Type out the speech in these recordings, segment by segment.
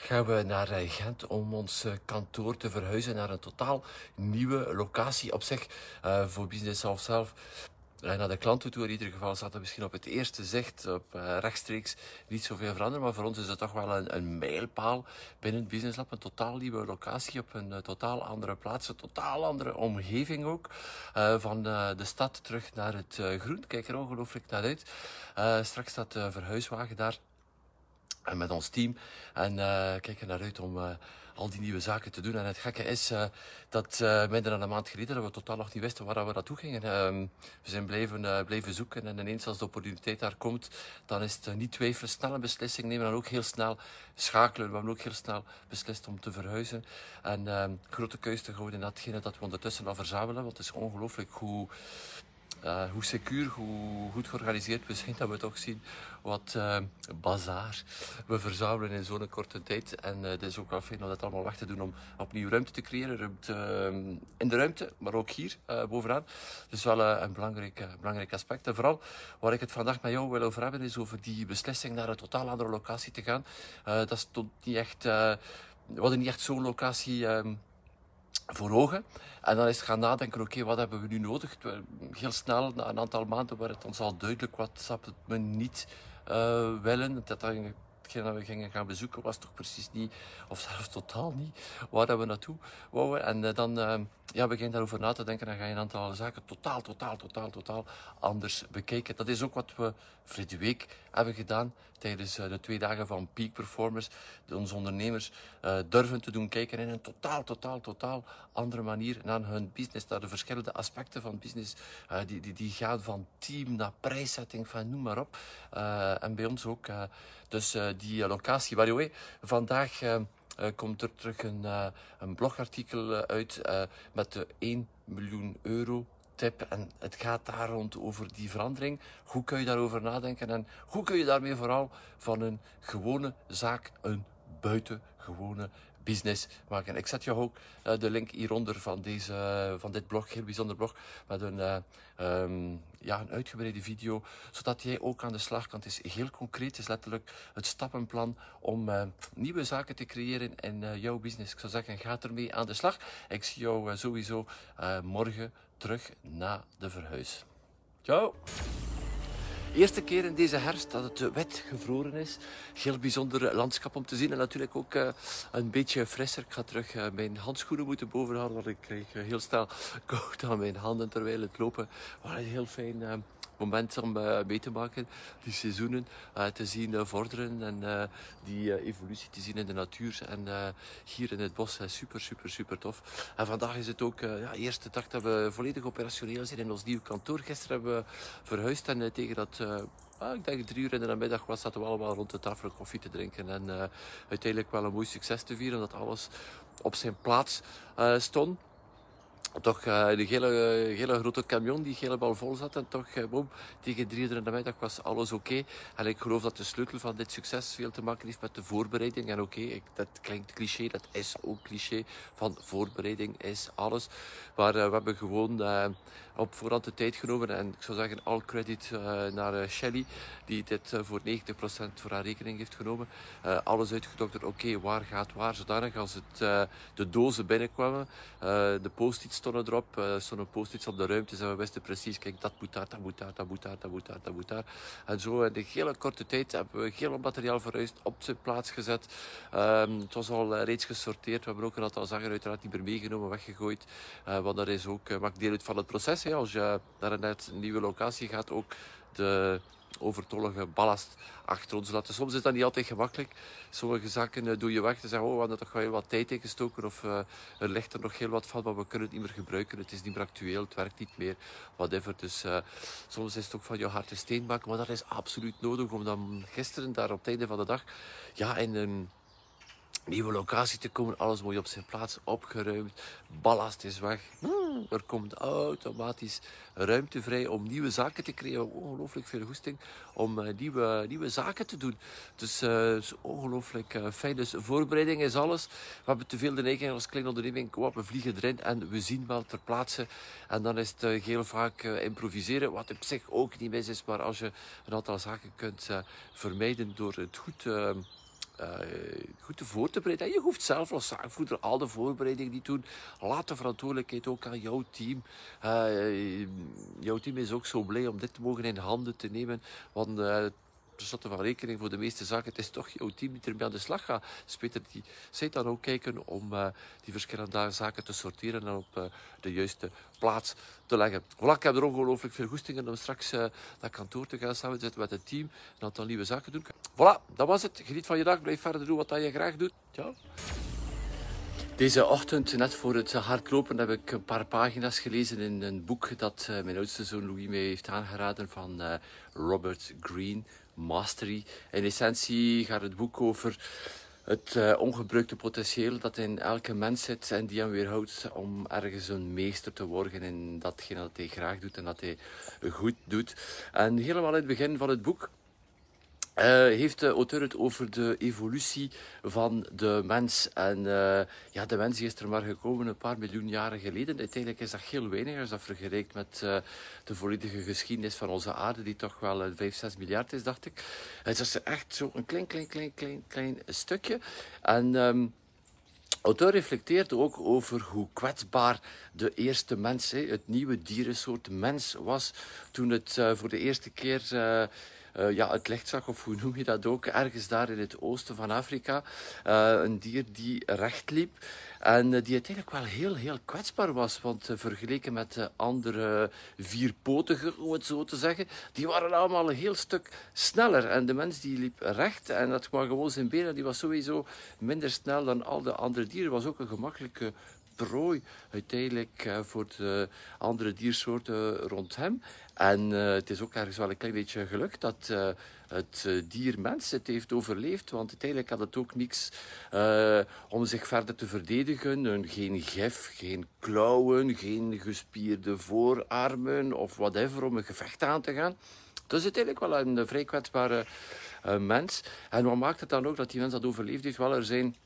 gaan we naar uh, Gent om ons kantoor te verhuizen naar een totaal nieuwe locatie op zich voor Business Self Self naar de klanten toe in ieder geval zat er misschien op het eerste zicht, op rechtstreeks, niet zoveel veranderen. Maar voor ons is het toch wel een, een mijlpaal binnen het Business Lab. Een totaal nieuwe locatie op een totaal andere plaats. Een totaal andere omgeving ook. Van de stad terug naar het groen. Kijk er ongelooflijk naar uit. straks staat de verhuiswagen daar. En met ons team. En kijk er naar uit om al die nieuwe zaken te doen. En het gekke is uh, dat minder dan een maand geleden dat we totaal nog niet wisten waar we naartoe gingen. Uh, we zijn blijven, blijven zoeken en ineens als de opportuniteit daar komt, dan is het niet twijfelen, snel een beslissing nemen en ook heel snel schakelen. We hebben ook heel snel beslist om te verhuizen en ehm, grote keus te houden in datgene dat we ondertussen al verzamelen, want het is ongelooflijk hoe uh, hoe secuur, hoe goed georganiseerd we zijn, dat we toch zien wat uh, bazaar we verzamelen in zo'n korte tijd. En uh, het is ook wel fijn om dat allemaal weg te doen om opnieuw ruimte te creëren. In de ruimte, maar ook hier bovenaan. Dus wel een belangrijk, belangrijk aspect. En vooral waar ik het vandaag met jou wil over hebben, is over die beslissing naar een totaal andere locatie te gaan. dat stond niet echt, we hadden niet echt zo'n locatie um, voor ogen. En dan is gaan nadenken, oké, wat hebben we nu nodig? Heel snel, na een aantal maanden, werd het ons al duidelijk wat we niet uh, willen. Dat dat we gingen gaan bezoeken was toch precies niet, of zelfs totaal niet, waar we naartoe wouden. En uh, dan uh, ja, begin je daarover na te denken en ga je een aantal zaken totaal, totaal, totaal, totaal anders bekijken. Dat is ook wat we vorige week hebben gedaan tijdens uh, de twee dagen van Peak Performers. Onze ondernemers durven te doen kijken in een totaal, totaal, totaal andere manier naar hun business, naar de verschillende aspecten van business. die, die, die gaan van team naar prijszetting, van noem maar op. en bij ons ook. dus die locatie. By vandaag komt er terug een, een blogartikel uit met de 1 miljoen euro tip. En het gaat daar rond over die verandering. Hoe kun je daarover nadenken en hoe kun je daarmee vooral van een gewone zaak een buitengewone business maken. Ik zet jou ook uh, de link hieronder van, deze, van dit blog, heel bijzonder blog, met een, uh, um, ja, een uitgebreide video, zodat jij ook aan de slag kan. Het is heel concreet, het is letterlijk het stappenplan om nieuwe zaken te creëren in jouw business. Ik zou zeggen, ga ermee aan de slag. Ik zie jou sowieso morgen terug na de verhuis. Ciao! Eerste keer in deze herfst dat het wet gevroren is. Heel bijzonder landschap om te zien. En natuurlijk ook uh, een beetje frisser. Ik ga terug uh, mijn handschoenen moeten bovenhalen. Want ik uh, heel snel koud aan mijn handen terwijl het lopen. Maar heel fijn moment om uh, mee te maken, die seizoenen uh, te zien uh, vorderen en die evolutie te zien in de natuur. En hier in het bos, super, super, super tof. En vandaag is het ook ja, eerste dag dat we volledig operationeel zijn in ons nieuwe kantoor. Gisteren hebben we verhuisd en tegen dat Ah, ik denk drie uur in de middag was, zaten we allemaal rond de tafel koffie te drinken. En uiteindelijk wel een mooi succes te vieren, dat alles op zijn plaats stond toch uh, de hele, grote camion die helemaal vol zat. En toch, uh, boom, tegen drie uur in de middag was alles oké. En ik geloof dat de sleutel van dit succes veel te maken heeft met de voorbereiding. En oké, dat klinkt cliché, dat is ook cliché. Van voorbereiding is alles. Maar uh, we hebben gewoon op voorhand de tijd genomen. En ik zou zeggen, all credit naar Shelly, die dit voor 90% voor haar rekening heeft genomen. alles uitgedokterd, oké, waar gaat waar, zodanig als het, de dozen binnenkwamen, de post-its stonden erop, uh, stonden post-its op de ruimte en we wisten precies, kijk, dat moet daar, dat moet daar, dat moet daar, dat moet daar, dat moet daar. En zo in de hele korte tijd hebben we heel materiaal verhuisd, op zijn plaats gezet. Um, het was al uh, reeds gesorteerd, we hebben ook een aantal zaken uiteraard niet meer meegenomen, weggegooid. Uh, want dat is ook, maakt deel uit van het proces. Hè. Als je naar een, een nieuwe locatie gaat, ook de overtollige ballast achter ons laten. Soms is dat niet altijd gemakkelijk. Sommige zaken uh, doe je weg. Te zeggen, oh, we hadden toch wel heel wat tijd ingestoken. Of uh, er ligt er nog heel wat van, maar we kunnen het niet meer gebruiken. Het is niet meer actueel, het werkt niet meer. Whatever. Dus uh, soms is het ook van je hart steen maken. Maar dat is absoluut nodig om dan gisteren, daar op het einde van de dag, ja, in een nieuwe locatie te komen. Alles mooi op zijn plaats, opgeruimd. Ballast is weg. Er komt automatisch ruimte vrij om nieuwe zaken te creëren. Ongelooflijk veel goesting om uh, nieuwe, nieuwe zaken te doen. Dus uh, is ongelooflijk uh, fijn. Dus voorbereiding is alles. We hebben te veel de neiging als kleine onderneming. Kom op, we vliegen erin en we zien wel ter plaatse. En dan is het heel vaak improviseren. Wat op zich ook niet mis is. Maar als je een aantal zaken kunt vermijden door het goed uh, goed voor te bereiden. je hoeft zelf als zaakvoerder al de voorbereidingen niet doen. Laat de verantwoordelijkheid ook aan jouw team. Uh, jouw team is ook zo blij om dit te mogen in handen te nemen. Want uh, tenslotte van rekening voor de meeste zaken, het is toch jouw team die ermee aan de slag gaat. Dus die zij dan ook kijken om uh, die verschillende zaken te sorteren en op uh, de juiste plaats te leggen. Voilà, ik heb er ongelooflijk veel goestingen om straks uh, naar kantoor te gaan samenzitten met het team en een aantal nieuwe zaken doen. Voilà, dat was het. Geniet van je dag, blijf verder doen wat je graag doet. Ciao. Deze ochtend, net voor het hardlopen, heb ik een paar pagina's gelezen in een boek dat mijn oudste zoon Louis mij heeft aangeraden van Robert Greene. Mastery. In essentie gaat het boek over het uh, ongebruikte potentieel dat in elke mens zit en die hem weerhoudt om ergens een meester te worden in datgene dat hij graag doet en dat hij goed doet. En helemaal in het begin van het boek uh, heeft de auteur het over de evolutie van de mens. En uh, ja, de mens is er maar gekomen een paar miljoen jaren geleden. Uiteindelijk is dat heel weinig als dat vergelijkt met uh, de volledige geschiedenis van onze aarde, die toch wel 5, 6 miljard is, dacht ik. Het is echt zo een klein, klein, klein, klein, klein stukje. En... Um, auteur reflecteert ook over hoe kwetsbaar de eerste mens, het nieuwe dierensoort mens was, toen het voor de eerste keer uh, ja, het licht zag, of hoe noem je dat ook, ergens daar in het oosten van Afrika. Uh, een dier die recht liep en uh, die uiteindelijk wel heel, heel kwetsbaar was. Want vergeleken met de andere vierpotigen, om het zo te zeggen, die waren allemaal een heel stuk sneller. En de mens die liep recht en dat kwam gewoon zijn benen, die was sowieso minder snel dan al de andere dieren. was ook een gemakkelijke prooi uiteindelijk voor de andere diersoorten rond hem. En uh, het is ook ergens wel een klein beetje geluk dat uh, het dier mens het heeft overleefd, want uiteindelijk had het ook niks om zich verder te verdedigen. Geen gif, geen klauwen, geen gespierde voorarmen of whatever om een gevecht aan te gaan. Dus uiteindelijk wel een vrij kwetsbare mens. En wat maakt het dan ook dat die mens dat overleefd heeft? Wel, er zijn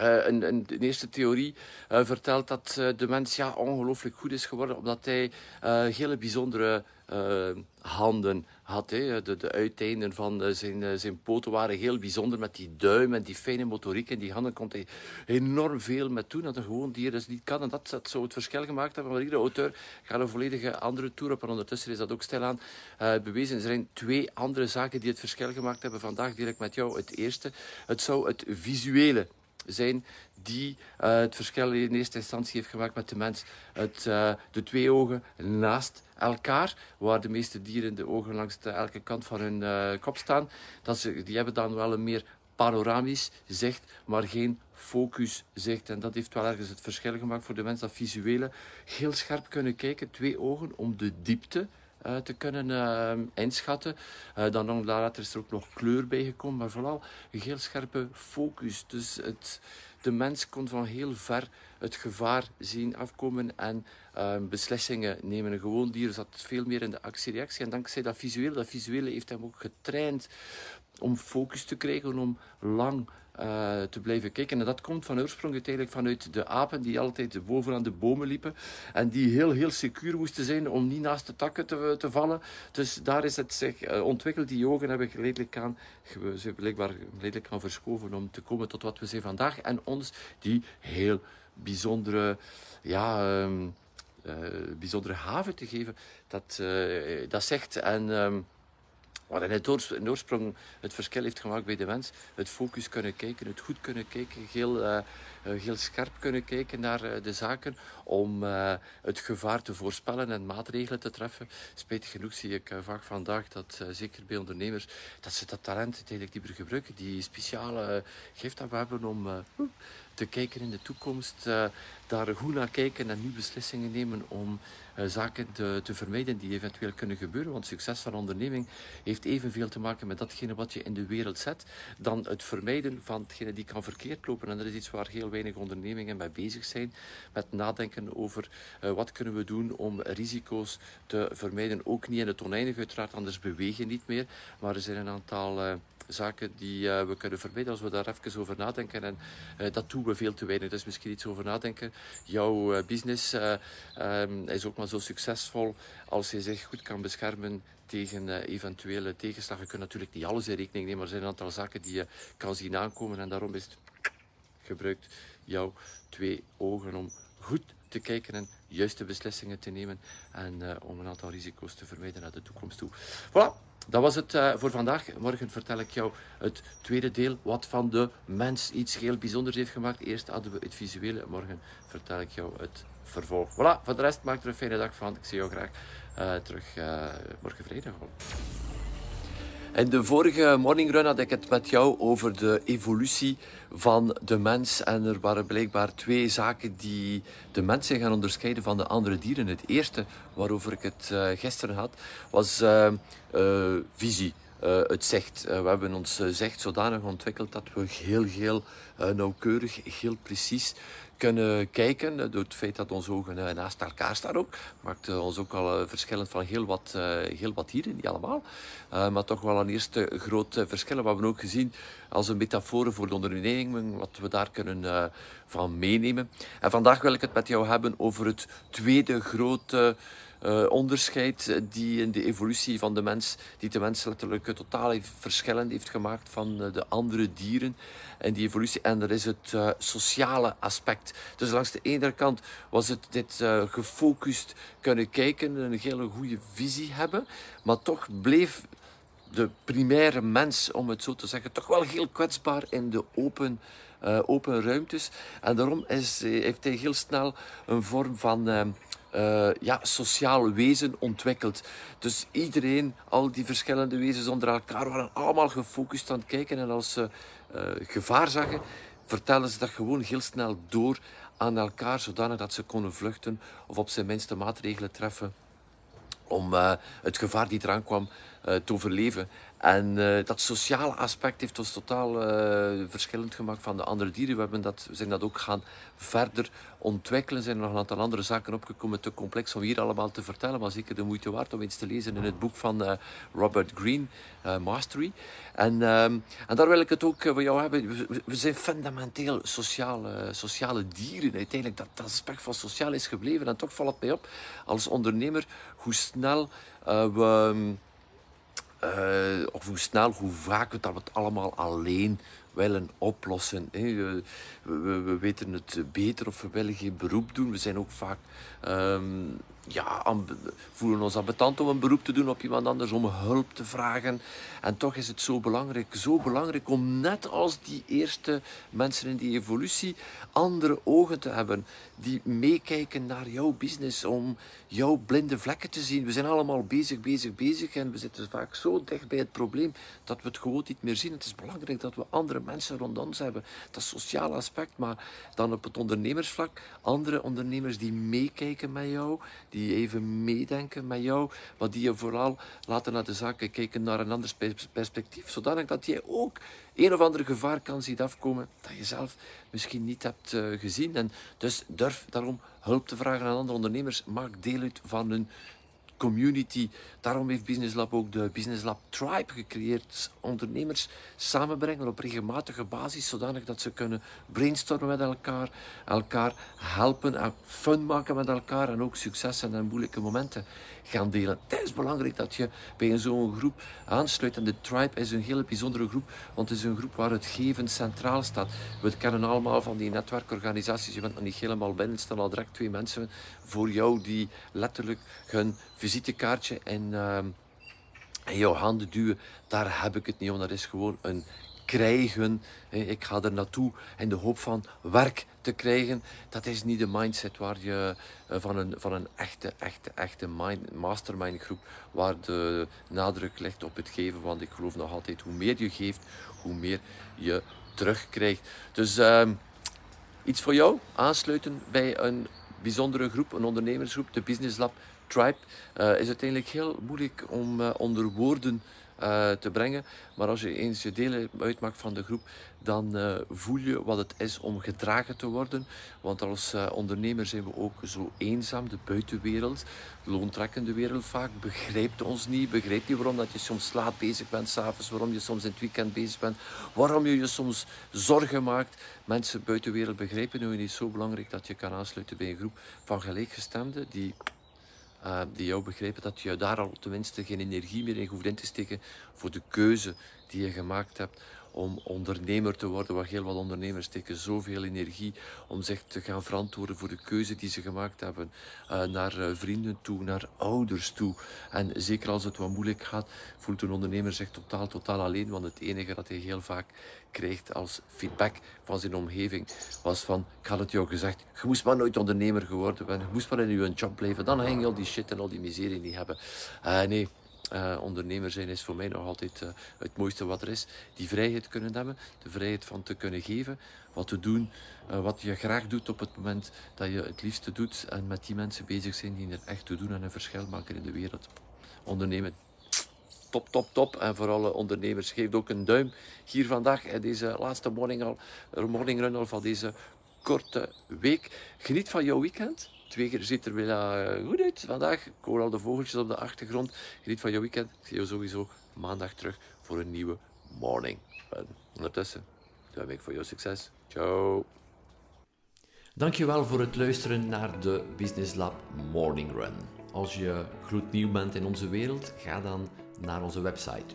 uh, een, de eerste theorie uh, vertelt dat uh, de mens ongelooflijk goed is geworden omdat hij hele bijzondere handen had. Hè. De, de uiteinden van zijn, zijn poten waren heel bijzonder met die duim en die fijne motoriek. En die handen kon hij enorm veel met doen. Dat een gewoon dier dus niet kan. En dat, dat zou het verschil gemaakt hebben. Maar iedere auteur gaat een volledige andere tour op. En ondertussen is dat ook stilaan bewezen. Er zijn twee andere zaken die het verschil gemaakt hebben. Vandaag deel ik met jou het eerste. Het zou het visuele zijn die uh, het verschil in eerste instantie heeft gemaakt met de mens. Het, uh, de twee ogen naast elkaar, waar de meeste dieren de ogen langs de, elke kant van hun uh, kop staan. Dat ze, die hebben dan wel een meer panoramisch zicht, maar geen focuszicht. En dat heeft wel ergens het verschil gemaakt voor de mens dat visuele heel scherp kunnen kijken, twee ogen om de diepte uh, te kunnen uh, inschatten. Uh, dan later is er ook nog kleur bijgekomen, maar vooral een heel scherpe focus. Dus het, de mens kon van heel ver het gevaar zien afkomen en beslissingen nemen. Een gewoon dier zat veel meer in de actie-reactie. En dankzij dat visuele, dat visuele heeft hem ook getraind om focus te krijgen, om lang uh, te blijven kijken. En dat komt van oorsprong uiteindelijk vanuit de apen die altijd bovenaan de bomen liepen en die heel, heel secuur moesten zijn om niet naast de takken te, te vallen. Dus daar is het zich uh, ontwikkeld. Die ogen hebben geleidelijk aan, ze blijkbaar geleidelijk aan verschoven om te komen tot wat we zijn vandaag. En ons die heel bijzondere, ja... Um, uh, bijzondere haven te geven. Dat, dat zegt. En um, wat in het oorsprong het verschil heeft gemaakt bij de mens. Het focus kunnen kijken, het goed kunnen kijken, heel, uh, heel scherp kunnen kijken naar uh, de zaken om uh, het gevaar te voorspellen en maatregelen te treffen. Spijtig genoeg zie ik vaak vandaag dat, zeker bij ondernemers, dat ze dat talent uiteindelijk niet meer gebruiken. Die speciale gift dat we hebben om te kijken in de toekomst, daar goed naar kijken en nu beslissingen nemen om zaken te, te, vermijden die eventueel kunnen gebeuren. Want succes van onderneming heeft evenveel te maken met datgene wat je in de wereld zet, dan het vermijden van hetgene die kan verkeerd lopen. En dat is iets waar heel weinig ondernemingen mee bezig zijn. Met nadenken over uh, wat kunnen we doen om risico's te vermijden. Ook niet in het oneindige uiteraard, anders bewegen niet meer. Maar er zijn een aantal... Uh, zaken die uh, we kunnen vermijden als we daar even over nadenken. En dat doen we veel te weinig. Dus misschien iets over nadenken. Jouw business um, is ook maar zo succesvol als je zich goed kan beschermen tegen eventuele tegenslag. Je kunt natuurlijk niet alles in rekening nemen, maar er zijn een aantal zaken die je kan zien aankomen. En daarom is het gebruikt jouw twee ogen om goed te kijken en juiste beslissingen te nemen en om een aantal risico's te vermijden naar de toekomst toe. Voilà, dat was het uh, voor vandaag. Morgen vertel ik jou het tweede deel, wat van de mens iets heel bijzonders heeft gemaakt. Eerst hadden we het visuele, morgen vertel ik jou het vervolg. Voilà, voor de rest maak er een fijne dag van. Ik zie jou graag uh, terug morgen vrijdag. In de vorige morning run had ik het met jou over de evolutie van de mens. En er waren blijkbaar twee zaken die de mensen gaan onderscheiden van de andere dieren. Het eerste, waarover ik het uh, gisteren had, was uh, uh, visie. het zicht. we hebben ons zicht zodanig ontwikkeld dat we heel, heel nauwkeurig, heel precies kunnen kijken. Door het feit dat onze ogen naast elkaar staan ook. Maakt ons ook al verschillend van heel wat, heel wat dieren. Niet allemaal. maar toch wel een eerste groot verschil. We ook gezien als een metafoor voor de onderneming. Wat we daar kunnen van meenemen. En vandaag wil ik het met jou hebben over het tweede grote uh, onderscheid die in de evolutie van de mens, die de mens letterlijk totaal verschillend heeft gemaakt van de andere dieren en die evolutie. En dat is het sociale aspect. Dus langs de ene kant was het dit gefocust kunnen kijken, een hele goede visie hebben, maar toch bleef de primaire mens, om het zo te zeggen, toch wel heel kwetsbaar in de open, uh, open ruimtes. En daarom is, heeft hij heel snel een vorm van uh, ja, sociaal wezen ontwikkeld. Dus iedereen, al die verschillende wezens onder elkaar, waren allemaal gefocust aan het kijken. En als ze gevaar zagen, vertellen ze dat gewoon heel snel door aan elkaar, zodanig dat ze konden vluchten of op zijn minste maatregelen treffen om uh, het gevaar die eraan kwam te overleven. En uh, dat sociale aspect heeft ons totaal uh, verschillend gemaakt van de andere dieren. We, hebben dat, we zijn dat ook gaan verder ontwikkelen. Er zijn nog een aantal andere zaken opgekomen, te complex om hier allemaal te vertellen. Maar zeker de moeite waard om eens te lezen in het boek van uh, Robert Greene, Mastery. En, ehm, en daar wil ik het ook voor jou hebben. We, zijn fundamenteel sociale, sociale dieren. Uiteindelijk, dat, dat aspect van sociaal is gebleven. En toch valt het mij op als ondernemer hoe snel we uh, of hoe snel, hoe vaak we dat allemaal alleen willen oplossen. Hè. We, we, we, weten het beter of we willen geen beroep doen. We zijn ook vaak um, ja, voelen ons ambetant om een beroep te doen op iemand anders, om hulp te vragen. En toch is het zo belangrijk, zo belangrijk om net als die eerste mensen in die evolutie andere ogen te hebben die meekijken naar jouw business, om jouw blinde vlekken te zien. We zijn allemaal bezig, bezig, bezig en we zitten vaak zo dicht bij het probleem dat we het gewoon niet meer zien. Het is belangrijk dat we andere mensen rond ons hebben. Dat sociale aspect, maar dan op het ondernemersvlak, andere ondernemers die meekijken met jou, even meedenken met jou, maar die je vooral laten naar de zaken kijken naar een ander perspectief, zodanig dat jij ook een of ander gevaar kan zien afkomen dat je zelf misschien niet hebt uh, gezien. En dus durf daarom hulp te vragen aan andere ondernemers. Maak deel uit van een community. Daarom heeft Business Lab ook de Business Lab Tribe gecreëerd. Ondernemers samenbrengen op regelmatige basis, zodanig dat ze kunnen brainstormen met elkaar, elkaar helpen en fun maken met elkaar en ook successen en moeilijke momenten gaan delen. Het is belangrijk dat je bij zo'n groep aansluit. En de Tribe is een hele bijzondere groep, want het is een groep waar het geven centraal staat. We kennen allemaal van die netwerkorganisaties. Je bent nog niet helemaal binnen. Staan al direct twee mensen voor jou die letterlijk hun visitekaartje in, uh, in jouw handen duwen. Daar heb ik het niet om. Dat is gewoon een krijgen. Ik ga er naartoe in de hoop van werk te krijgen. Dat is niet de mindset waar je eh, van een, van een echte, echte, echte mind, mastermind groep, waar de nadruk ligt op het geven. Want ik geloof nog altijd, hoe meer je geeft, hoe meer je terugkrijgt. Dus uh, iets voor jou, aansluiten bij een bijzondere groep, een ondernemersgroep, de Business Lab Tribe. Uh, is uiteindelijk heel moeilijk om uh, onder woorden uh, te brengen. Maar als je eens je deel uitmaakt van de groep, dan uh, voel je wat het is om gedragen te worden. Want als uh, ondernemer zijn we ook zo eenzaam. De buitenwereld, de loontrekkende wereld vaak, begrijpt ons niet. Begrijpt niet waarom dat je soms laat bezig bent s'avonds, waarom je soms in het weekend bezig bent, waarom je je soms zorgen maakt. Mensen buitenwereld begrijpen nu niet zo belangrijk dat je kan aansluiten bij een groep van gelijkgestemden die uh, die jou begrijpen dat je daar al tenminste geen energie meer in hoeft in te steken voor de keuze die je gemaakt hebt om ondernemer te worden. Wat heel wat ondernemers steken zoveel energie om zich te gaan verantwoorden voor de keuze die ze gemaakt hebben. Uh, naar uh, vrienden toe, naar ouders toe. En zeker als het wat moeilijk gaat, voelt een ondernemer zich totaal, totaal alleen. Want het enige dat hij heel vaak krijgt als feedback van zijn omgeving was van, ik had het jou gezegd, je moest maar nooit ondernemer geworden zijn. Je moest maar in je job blijven. Dan hang je al die shit en al die miserie niet hebben. Uh, nee, uh, ondernemer zijn is voor mij nog altijd uh, het mooiste wat er is. Die vrijheid kunnen hebben, de vrijheid van te kunnen geven, wat te doen, uh, wat je graag doet op het moment dat je het liefste doet en met die mensen bezig zijn die er echt te doen en een verschil maken in de wereld. Ondernemen. Top, top, top. En voor alle ondernemers, geef ook een duim hier vandaag, deze laatste morning, morning run al van deze korte week. Geniet van jouw weekend. Twee keer ziet er weer goed uit vandaag. Ik hoor al de vogeltjes op de achtergrond. Geniet van je weekend. Ik zie je sowieso maandag terug voor een nieuwe morning. En ondertussen, ik voor jou succes. Ciao. Dankjewel voor het luisteren naar de Business Lab Morning Run. Als je gloednieuw bent in onze wereld, ga dan naar onze website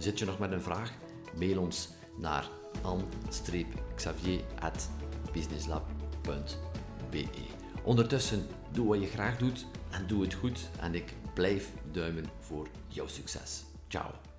Zit je nog met een vraag? Mail ons naar an-xavier.businesslab.be Ondertussen, doe wat je graag doet en doe het goed en ik blijf duimen voor jouw succes. Ciao.